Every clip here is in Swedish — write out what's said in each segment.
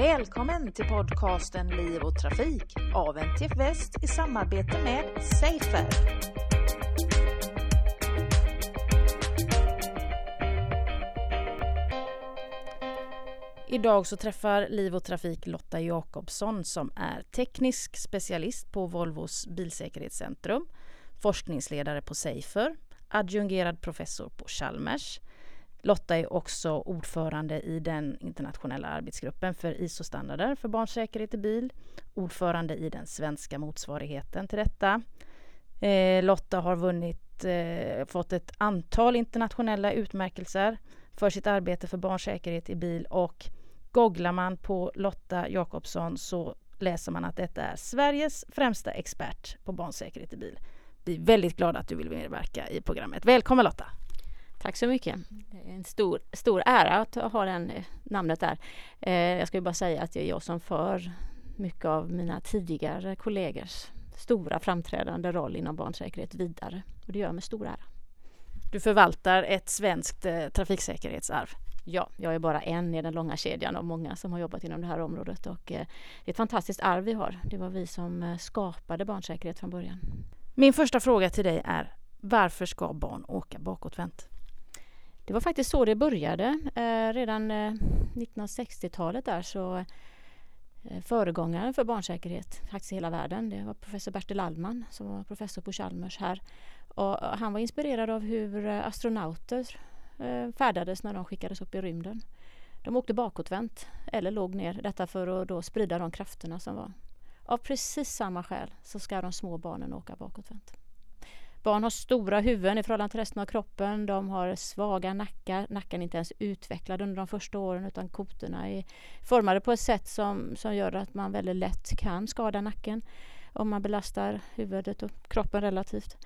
Välkommen till podcasten Liv och Trafik av NTF Väst i samarbete med Safer. Idag så träffar Liv och Trafik Lotta Jakobsson som är teknisk specialist på Volvos bilsäkerhetscentrum, forskningsledare på Safer, adjungerad professor på Chalmers. Lotta är också ordförande i den internationella arbetsgruppen för ISO-standarder för barnsäkerhet i bil, ordförande i den svenska motsvarigheten till detta. Eh, Lotta har vunnit, eh, fått ett antal internationella utmärkelser för sitt arbete för barnsäkerhet i bil och googlar man på Lotta Jakobsson så läser man att detta är Sveriges främsta expert på barnsäkerhet i bil. Vi är väldigt glada att du vill medverka i programmet. Välkommen Lotta! Tack så mycket. Det är en stor, stor ära att ha den namnet där. Eh, jag ska bara säga att det är jag som för mycket av mina tidigare kollegors stora framträdande roll inom barnsäkerhet vidare. Och det gör jag med stor ära. Du förvaltar ett svenskt eh, trafiksäkerhetsarv. Ja, jag är bara en i den långa kedjan av många som har jobbat inom det här området och eh, det är ett fantastiskt arv vi har. Det var vi som eh, skapade barnsäkerhet från början. Min första fråga till dig är varför ska barn åka bakåtvänt? Det var faktiskt så det började. Eh, redan eh, 1960-talet där så eh, föregångaren för barnsäkerhet faktiskt i hela världen. Det var professor Bertil Allman som var professor på Chalmers här. Och eh, han var inspirerad av hur eh, astronauter eh, färdades när de skickades upp i rymden. De åkte bakåtvänt eller låg ner, detta för att då sprida de krafterna som var. Av precis samma skäl så ska de små barnen åka bakåtvänt. Barn har stora huvuden i förhållande till resten av kroppen. De har svaga nackar. Nacken är inte ens utvecklad under de första åren utan kotorna är formade på ett sätt som, som gör att man väldigt lätt kan skada nacken om man belastar huvudet och kroppen relativt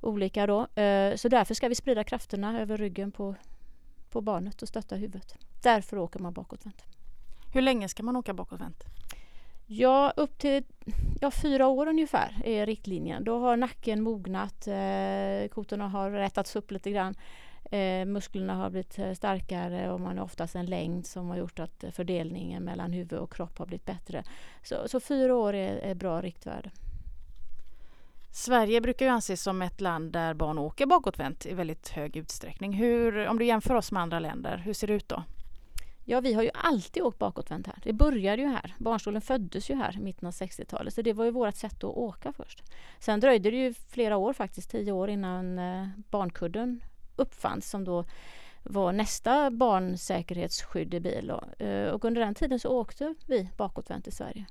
olika då. Eh, så därför ska vi sprida krafterna över ryggen på, på barnet och stötta huvudet. Därför åker man bakåtvänt. Hur länge ska man åka bakåtvänt? Ja, upp till ja, fyra år ungefär är riktlinjen. Då har nacken mognat, eh, kotorna har rättats upp lite grann. Eh, musklerna har blivit eh, starkare och man har oftast en längd som har gjort att fördelningen mellan huvud och kropp har blivit bättre. Så, så fyra år är, är bra riktvärde. Sverige brukar ju anses som ett land där barn åker bakåtvänt i väldigt hög utsträckning. Hur, om du jämför oss med andra länder, hur ser det ut då? Ja, vi har ju alltid åkt bakåtvänt här. Det började ju här. Barnstolen föddes ju här i mitten av 60-talet. Så det var ju vårt sätt att åka först. Sen dröjde det ju flera år faktiskt, tio år innan eh, barnkudden uppfanns som då var nästa barnsäkerhetsskydd i bil. Och, eh, och under den tiden så åkte vi bakåtvänt i Sverige.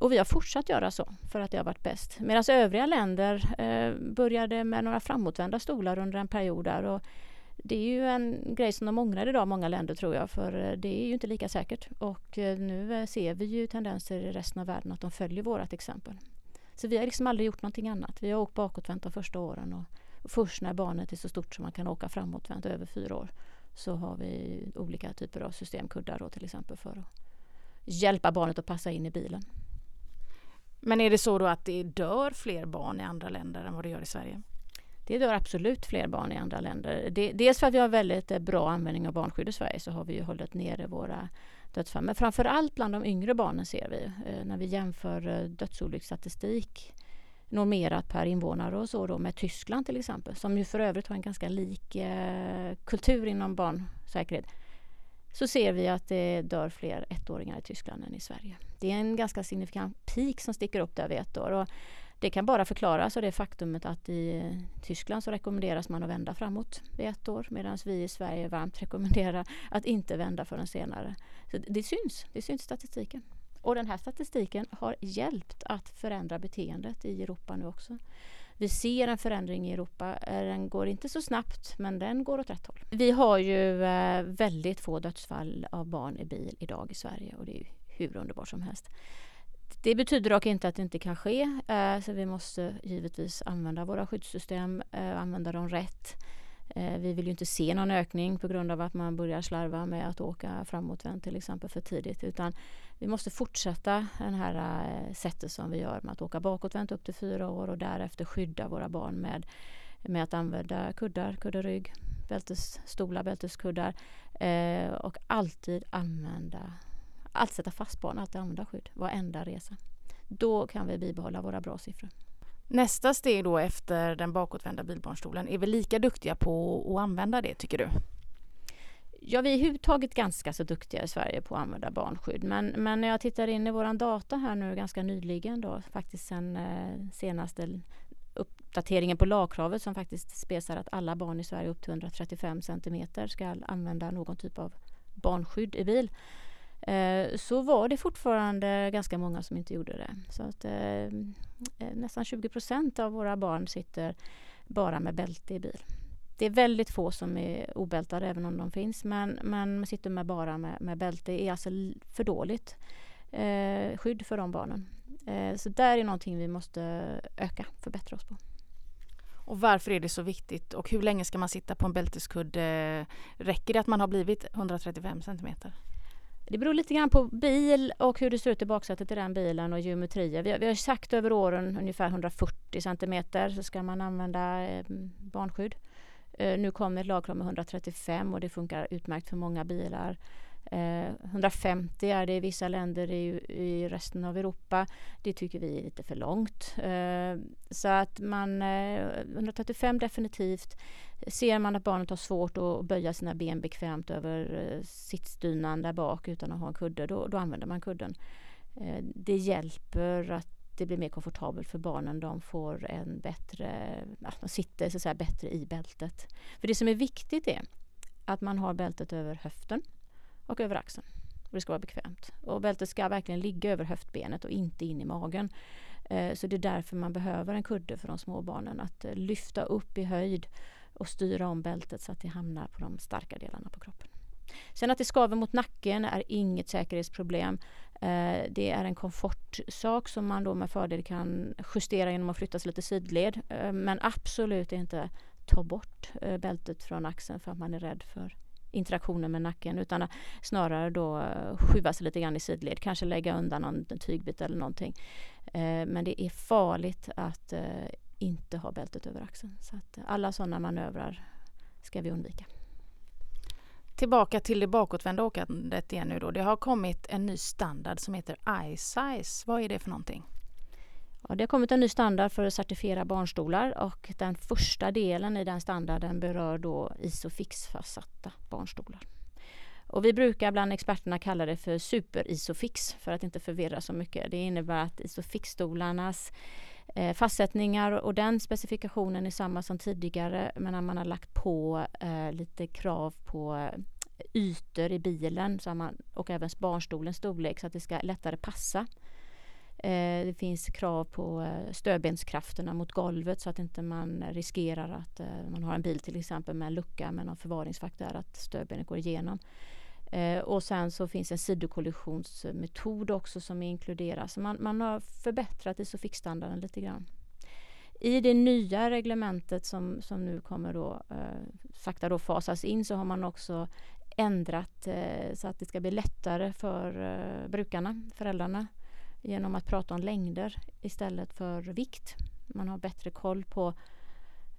Och vi har fortsatt göra så för att det har varit bäst. Medan övriga länder eh, började med några framåtvända stolar under en period där. Och det är ju en grej som de ångrar idag, många länder tror jag, för eh, det är ju inte lika säkert. Och eh, nu eh, ser vi ju tendenser i resten av världen att de följer vårt exempel. Så vi har liksom aldrig gjort någonting annat. Vi har åkt bakåtvänt de första åren och först när barnet är så stort som man kan åka framåtvänt över fyra år så har vi olika typer av systemkuddar då, till exempel för att hjälpa barnet att passa in i bilen. Men är det så då att det dör fler barn i andra länder än vad det gör i Sverige? Det dör absolut fler barn i andra länder. dels för att vi har väldigt eh, bra användning av barnskydd i Sverige så har vi ju hållit nere våra dödsfall. Men framför allt bland de yngre barnen ser vi eh, när vi jämför eh, dödsolycksstatistik normerat per invånare och så då med Tyskland till exempel som ju för övrigt har en ganska lik kultur inom barnsäkerhet så ser vi att det dör fler ettåringar i Tyskland än i Sverige. Det är en ganska signifikant peak som sticker upp där vid ett år. Och det kan bara förklaras av det faktumet att i eh, Tyskland så rekommenderas man att vända framåt vid ett år medan vi i Sverige varmt rekommenderar att inte vända förrän senare. Så det syns, det syns i statistiken. Och den här statistiken har hjälpt att förändra beteendet i Europa nu också. Vi ser en förändring i Europa. Eh, den går inte så snabbt, men den går åt rätt håll. Vi har ju eh, väldigt få dödsfall av barn i bil idag i Sverige och det är hur underbart som helst. Det betyder dock inte att det inte kan ske, eh, så vi måste givetvis använda våra skyddssystem, eh, använda dem rätt. Eh, vi vill ju inte se någon ökning på grund av att man börjar slarva med att åka framåtvänt till exempel för tidigt. Utan vi måste fortsätta det här eh, sättet som vi gör med att åka bakåtvänt upp till fyra år och därefter skydda våra barn med, med att använda kuddar, kudderygg, bältesstolar, bälteskuddar. Eh, och alltid använda alltid sätta fast barn, alltid använda skydd varenda resa. Då kan vi bibehålla våra bra siffror. Nästa steg då efter den bakåtvända bilbarnstolen, är vi lika duktiga på att använda det tycker du? Ja, vi är överhuvudtaget ganska så duktiga i Sverige på att använda barnskydd. Men, men när jag tittar in i vår data här nu ganska nyligen då, faktiskt sen eh, senaste uppdateringen på lagkravet som faktiskt spesar att alla barn i Sverige upp till 135 centimeter ska använda någon typ av barnskydd i bil. Eh, så var det fortfarande ganska många som inte gjorde det. Så att eh, eh nästan 20 procent av våra barn sitter bara med bälte i bil. Det är väldigt få som är obältade även om de finns men, men sitter med bara med, med bälte är alltså för dåligt eh, skydd för de barnen. Eh, så där är någonting vi måste öka, förbättra oss på. Och varför är det så viktigt och hur länge ska man sitta på en bälteskudde? Räcker det att man har blivit 135 centimeter? Det beror lite grann på bil och hur det ser ut i baksätet i den bilen och geometrier. Vi har, vi har sagt över åren ungefär 140 centimeter så ska man använda eh, barnskydd. Eh, nu kommer ett lagkrav med 135 och det funkar utmärkt för många bilar. Eh, 150 är det i vissa länder i, i, resten av Europa. Det tycker vi är lite för långt. Eh, så att man eh, 135 definitivt. Ser man att barnet har svårt att böja sina ben bekvämt över eh, sittdynan där bak utan att ha en kudde, då, då använder man kudden. Eh, det hjälper att det blir mer komfortabelt för barnen. De får en bättre, ja, de sitter så att säga, bättre i bältet. För det som är viktigt är att man har bältet över höften och över axeln. Och det ska vara bekvämt. Och bältet ska verkligen ligga över höftbenet och inte in i magen. Eh, så det är därför man behöver en kudde för de små barnen. Att lyfta upp i höjd och styra om bältet så att det hamnar på de starka delarna på kroppen. Sen att det skaver mot nacken är inget säkerhetsproblem. Eh, det är en komfortsak som man då med fördel kan justera genom att flytta sig lite sidled. Eh, men absolut inte ta bort eh, bältet från axeln för att man är rädd för interaktionen med nacken utan snarare då eh, skjuva sig lite grann i sidled, kanske lägga undan någon tygbit eller någonting. Eh, men det är farligt att eh, inte ha bältet över axeln. Så att alla sådana manövrar ska vi undvika. Tillbaka till det bakåtvända åkandet igen nu då. Det har kommit en ny standard som heter iSize. Vad är det för någonting? Ja, det har kommit en ny standard för att certifiera barnstolar och den första delen i den standarden berör då Isofix-fastsatta barnstolar. Och vi brukar bland experterna kalla det för super-Isofix för att inte förvirra så mycket. Det innebär att Isofix-stolarnas eh, fastsättningar och den specifikationen är samma som tidigare men när man har lagt på eh, lite krav på eh, ytor i bilen så man, och även barnstolens storlek så att det ska lättare passa. Eh, det finns krav på eh, stödbenskrafterna mot golvet så att inte man riskerar att eh, man har en bil till exempel med en lucka med någon förvaringsfaktor att stödbenet går igenom. Eh, och sen så finns en sidokollisionsmetod också som inkluderas. Man, man har förbättrat ISOFIX-standarden lite grann. I det nya reglementet som, som nu kommer då eh, sakta då fasas in så har man också ändrat eh, så att det ska bli lättare för eh, brukarna, föräldrarna, genom att prata om längder istället för vikt. Man har bättre koll på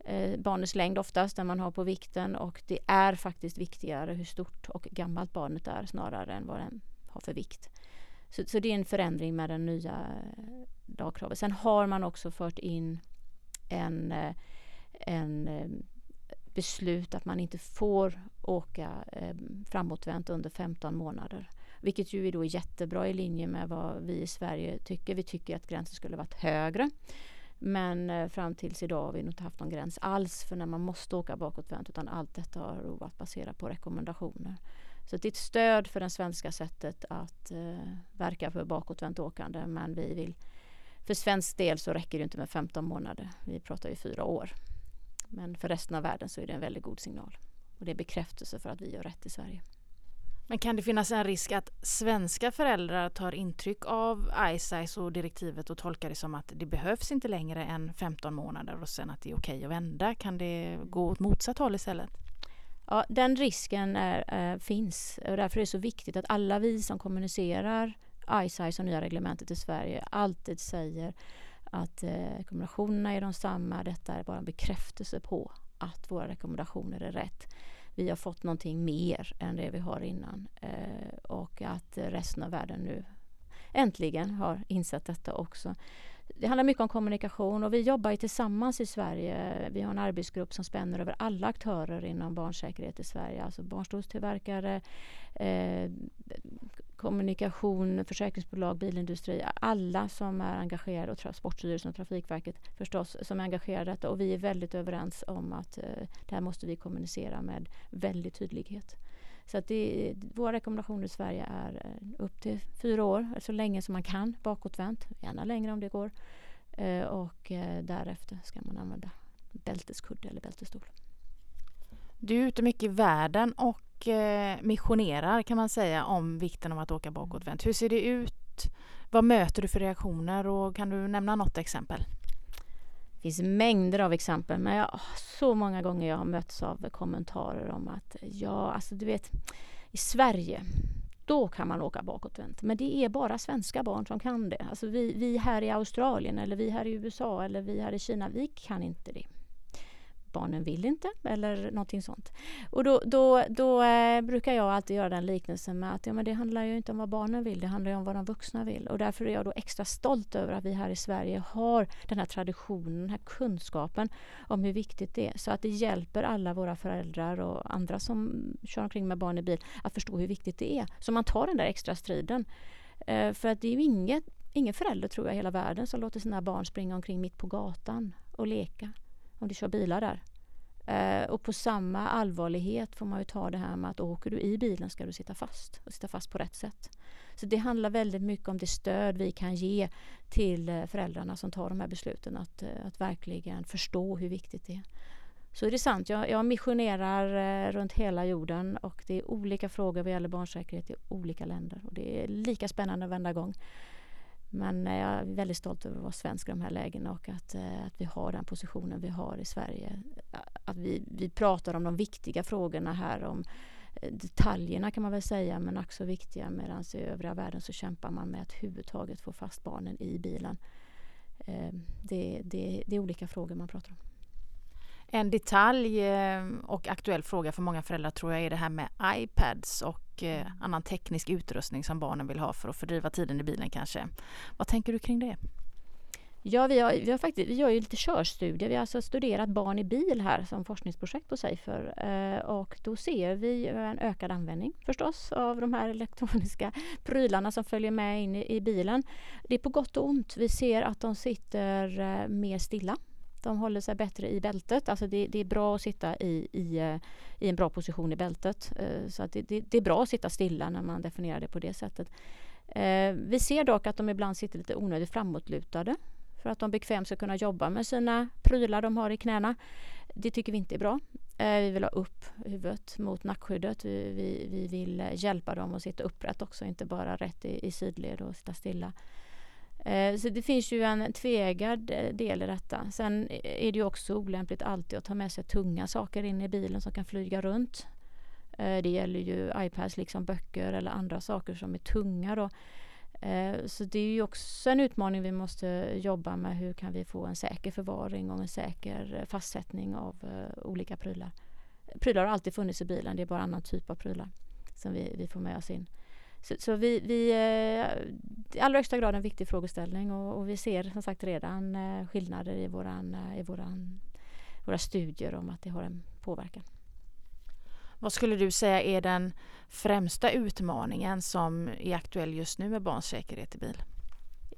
eh, barnets längd oftast, den man har på vikten och det är faktiskt viktigare hur stort och gammalt barnet är snarare än vad den har för vikt. Så, så det är en förändring med den nya eh, dagkravet. lagkravet. Sen har man också fört in en, eh, en eh, beslut att man inte får åka eh, framåtvänt under 15 månader. Vilket ju är då jättebra i linje med vad vi i Sverige tycker. Vi tycker att gränsen skulle varit högre. Men eh, fram tills idag har vi inte haft någon gräns alls för när man måste åka bakåtvänt utan allt detta har varit baserat på rekommendationer. Så det är ett stöd för det svenska sättet att eh, verka för bakåtvänt åkande men vi vill för svensk del så räcker det inte med 15 månader. Vi pratar ju fyra år. Men för resten av världen så är det en väldigt god signal. Och det är bekräftelse för att vi gör rätt i Sverige. Men kan det finnas en risk att svenska föräldrar tar intryck av ISIS och direktivet och tolkar det som att det behövs inte längre än 15 månader och sen att det är okej att vända? Kan det gå åt motsatt håll istället? Ja, den risken är, äh, finns och därför är det så viktigt att alla vi som kommunicerar ISIS och nya reglementet i Sverige alltid säger att eh, rekommendationerna är de samma. Detta är bara en bekräftelse på att våra rekommendationer är rätt vi har fått någonting mer än det vi har innan. Eh, och att resten av världen nu äntligen har insett detta också. Det handlar mycket om kommunikation och vi jobbar tillsammans i Sverige. Vi har en arbetsgrupp som spänner över alla aktörer inom barnsäkerhet i Sverige. Alltså barnstolstillverkare, eh, kommunikation, försäkringsbolag, bilindustri. Alla som är engagerade och Transportstyrelsen och Trafikverket förstås som är engagerade i detta. Och vi är väldigt överens om att eh, det här måste vi kommunicera med väldigt tydlighet. Så att det, våra rekommendationer i Sverige är eh, upp till fyra år, så länge som man kan bakåtvänt, gärna längre om det går. Eh, och eh, därefter ska man använda bälteskudde eller bältesstol. Du är ute mycket i världen och och eh, missionerar kan man säga om vikten av att åka bakåtvänt. Hur ser det ut? Vad möter du för reaktioner och kan du nämna något exempel? Det finns mängder av exempel men jag, så många gånger jag har mötts av kommentarer om att ja, alltså du vet i Sverige då kan man åka bakåtvänt. Men det är bara svenska barn som kan det. Alltså vi, vi här i Australien eller vi här i USA eller vi här i Kina, vi kan inte det barnen vill inte eller någonting sånt. Och då, då, då eh, brukar jag alltid göra den liknelsen med att ja, men det handlar ju inte om vad barnen vill, det handlar ju om vad de vuxna vill. Och därför är jag då extra stolt över att vi här i Sverige har den här traditionen, den här kunskapen om hur viktigt det är. Så att det hjälper alla våra föräldrar och andra som kör omkring med barn i bil att förstå hur viktigt det är. Så man tar den där extra striden. Eh, för att det är ju inget, ingen förälder tror jag i hela världen som låter sina barn springa omkring mitt på gatan och leka om du kör bilar där. Eh, och på samma allvarlighet får man ju ta det här med att åker du i bilen ska du sitta fast och sitta fast på rätt sätt. Så det handlar väldigt mycket om det stöd vi kan ge till eh, föräldrarna som tar de här besluten att, eh, att verkligen förstå hur viktigt det är. Så är det sant, jag, jag missionerar eh, runt hela jorden och det är olika frågor vad gäller barnsäkerhet i olika länder och det är lika spännande varenda gång. Men eh, jag är väldigt stolt över att vara svensk i de här lägena och att, eh, att vi har den positionen vi har i Sverige. Att vi, vi pratar om de viktiga frågorna här om eh, detaljerna kan man väl säga men också viktiga medan i övriga världen så kämpar man med att överhuvudtaget få fast barnen i bilen. Det, det, det är olika frågor man pratar om. En detalj och aktuell fråga för många föräldrar tror jag är det här med iPads och eh, annan teknisk utrustning som barnen vill ha för att fördriva tiden i bilen kanske. Vad tänker du kring det? Ja, vi, har, vi, har faktiskt, vi gör ju lite körstudier. Vi har alltså studerat barn i bil här som forskningsprojekt på Safer. Eh, och då ser vi en ökad användning förstås av de här elektroniska prylarna som följer med in i, i bilen. Det är på gott och ont. Vi ser att de sitter eh, mer stilla de håller sig bättre i bältet. Alltså det, det är bra att sitta i, i, eh, i, en bra position i bältet. Eh, så att det, det, det, är bra att sitta stilla när man definierar det på det sättet. Eh, vi ser dock att de ibland sitter lite onödigt framåtlutade för att de bekvämt ska kunna jobba med sina prylar de har i knäna. Det tycker vi inte är bra. Eh, vi vill ha upp huvudet mot nackskyddet. Vi, vi, vi vill hjälpa dem att sitta upprätt också, inte bara rätt i, i sidled och sitta stilla. Eh, så det finns ju en tveeggad eh, del i detta. Sen eh, är det ju också olämpligt alltid att ta med sig tunga saker in i bilen som kan flyga runt. Eh, det gäller ju iPads liksom böcker eller andra saker som är tunga då. Eh, så det är ju också en utmaning vi måste jobba med. Hur kan vi få en säker förvaring och en säker fastsättning av olika prylar. Prylar har alltid funnits i bilen, det är bara annan typ av prylar som vi, vi får med oss in. Så, så vi, vi eh, i allra högsta grad en viktig frågeställning och, och vi ser som sagt redan eh, skillnader i, våran, eh, i våran, våra studier om att det har en påverkan. Vad skulle du säga är den främsta utmaningen som är aktuell just nu med barns säkerhet i bil?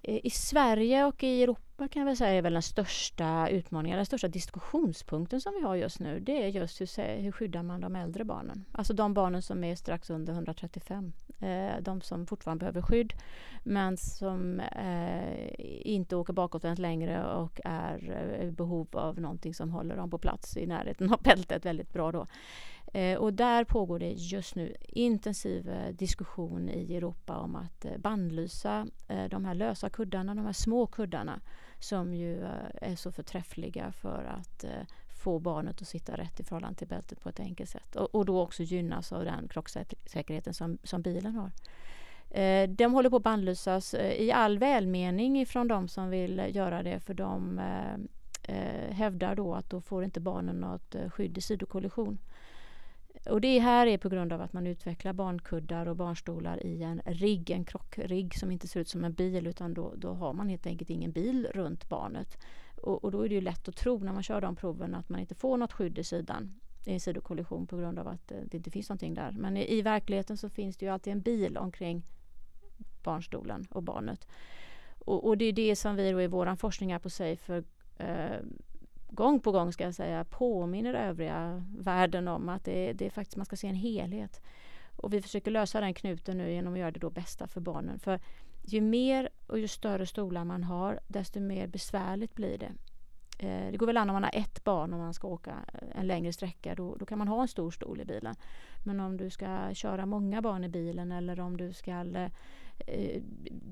I Sverige och i Europa kan jag väl säga är väl den största utmaningen, den största diskussionspunkten som vi har just nu. Det är just hur, hur skyddar man de äldre barnen? Alltså de barnen som är strax under 135. Eh, de som fortfarande behöver skydd men som eh, inte åker bakåtvänt längre och är eh, i behov av någonting som håller dem på plats i närheten av bältet väldigt bra då. Eh, och där pågår det just nu intensiv eh, diskussion i Europa om att eh, bandlysa eh, de här lösa kuddarna, de här små kuddarna som ju eh, är så förträffliga för att eh, få barnet att sitta rätt i förhållande till bältet på ett enkelt sätt och, och då också gynnas av den krocksäkerheten som, som bilen har. de håller på att bandlysas i all välmening ifrån de som vill göra det för de hävdar då att då får inte barnen något skydd i sidokollision. Och det här är på grund av att man utvecklar barnkuddar och barnstolar i en rigg, en krockrigg som inte ser ut som en bil utan då, då har man helt enkelt ingen bil runt barnet. Och, och, då är det ju lätt att tro när man kör de proven att man inte får något skydd i sidan i en sidokollision på grund av att eh, det inte finns någonting där. Men i, i verkligheten så finns det ju alltid en bil omkring barnstolen och barnet. Och, och det är det som vi då i vår forskning här på Safer eh, gång på gång ska jag säga påminner övriga världen om att det, det är faktiskt man ska se en helhet. Och vi försöker lösa den knuten nu genom att göra det då bästa för barnen. För ju mer och ju större stolar man har desto mer besvärligt blir det. Eh, det går väl an om man har ett barn och man ska åka eh, en längre sträcka. Då, då, kan man ha en stor stol i bilen. Men om du ska köra många barn i bilen eller om du ska eh, eh,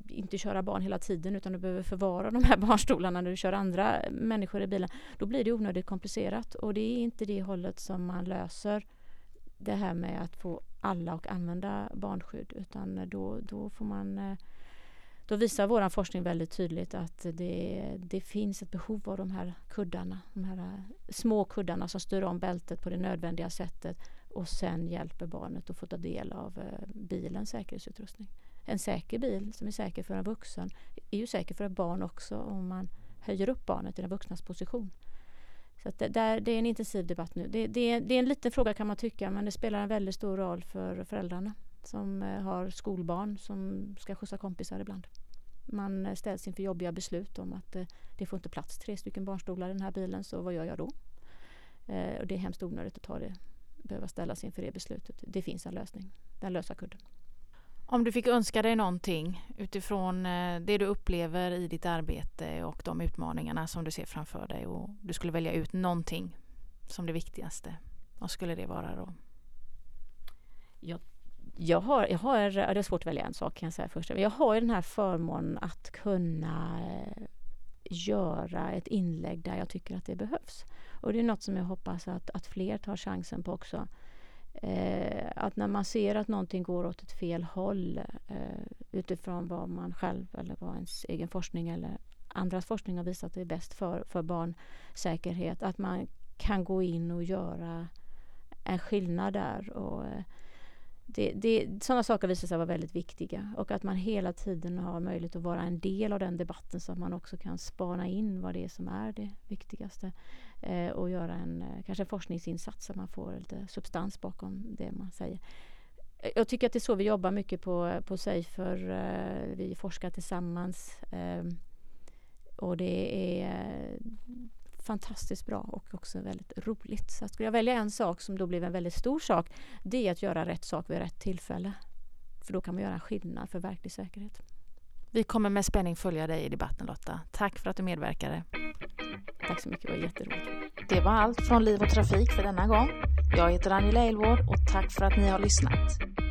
inte köra barn hela tiden utan du behöver förvara de här barnstolarna när du kör andra människor i bilen. Då blir det onödigt komplicerat och det är inte det hållet som man löser det här med att få alla att använda barnskydd utan då, då får man eh, då visar vår forskning väldigt tydligt att det, det finns ett behov av de här kuddarna, de här eh, små kuddarna som styr om bältet på det nödvändiga sättet och sen hjälper barnet att få ta del av eh, bilens säkerhetsutrustning. En säker bil som är säker för en vuxen är ju säker för ett barn också om man höjer upp barnet i den vuxnas position. Så det, där, det är en intensiv debatt nu. Det, det, det, är en liten fråga kan man tycka men det spelar en väldigt stor roll för föräldrarna som eh, har skolbarn som ska skjutsa kompisar ibland. Man eh, ställs inför jobbiga beslut om att eh, det får inte plats tre stycken barnstolar i den här bilen så vad gör jag då? Och det är hemskt onödigt att ta det, behöva ställas inför det beslutet. Det finns en lösning, den lösa kudden. Om du fick önska dig någonting utifrån eh, det du upplever i ditt arbete och de utmaningarna som du ser framför dig och du skulle välja ut någonting som det viktigaste, vad skulle det vara då? Jag jag har, jag har, det är svårt att välja en sak kan jag säga först. men Jag har den här förmånen att kunna eh, göra ett inlägg där jag tycker att det behövs. Och det är något som jag hoppas att, att fler tar chansen på också. Eh, att när man ser att någonting går åt ett fel håll eh, utifrån vad man själv eller vad ens egen forskning eller andras forskning har visat är bäst för, för barnsäkerhet, att man kan gå in och göra en skillnad där. Och, eh, det, det, sådana saker visar sig vara väldigt viktiga och att man hela tiden har möjlighet att vara en del av den debatten så att man också kan spana in vad det är som är det viktigaste eh, och göra en eh, kanske en forskningsinsats så att man får lite substans bakom det man säger. Eh, jag tycker att det är så vi jobbar mycket på, på Safer. Eh, vi forskar tillsammans eh, och det är fantastiskt bra och också väldigt roligt. Så skulle jag välja en sak som då blev en väldigt stor sak, det är att göra rätt sak vid rätt tillfälle. För då kan man göra en skillnad för verklig säkerhet. Vi kommer med spänning följa dig i debatten Lotta. Tack för att du medverkade. Tack så mycket, det var jätteroligt. Det var allt från Liv och Trafik för denna gång. Jag heter Angela Elvård och tack för att ni har lyssnat.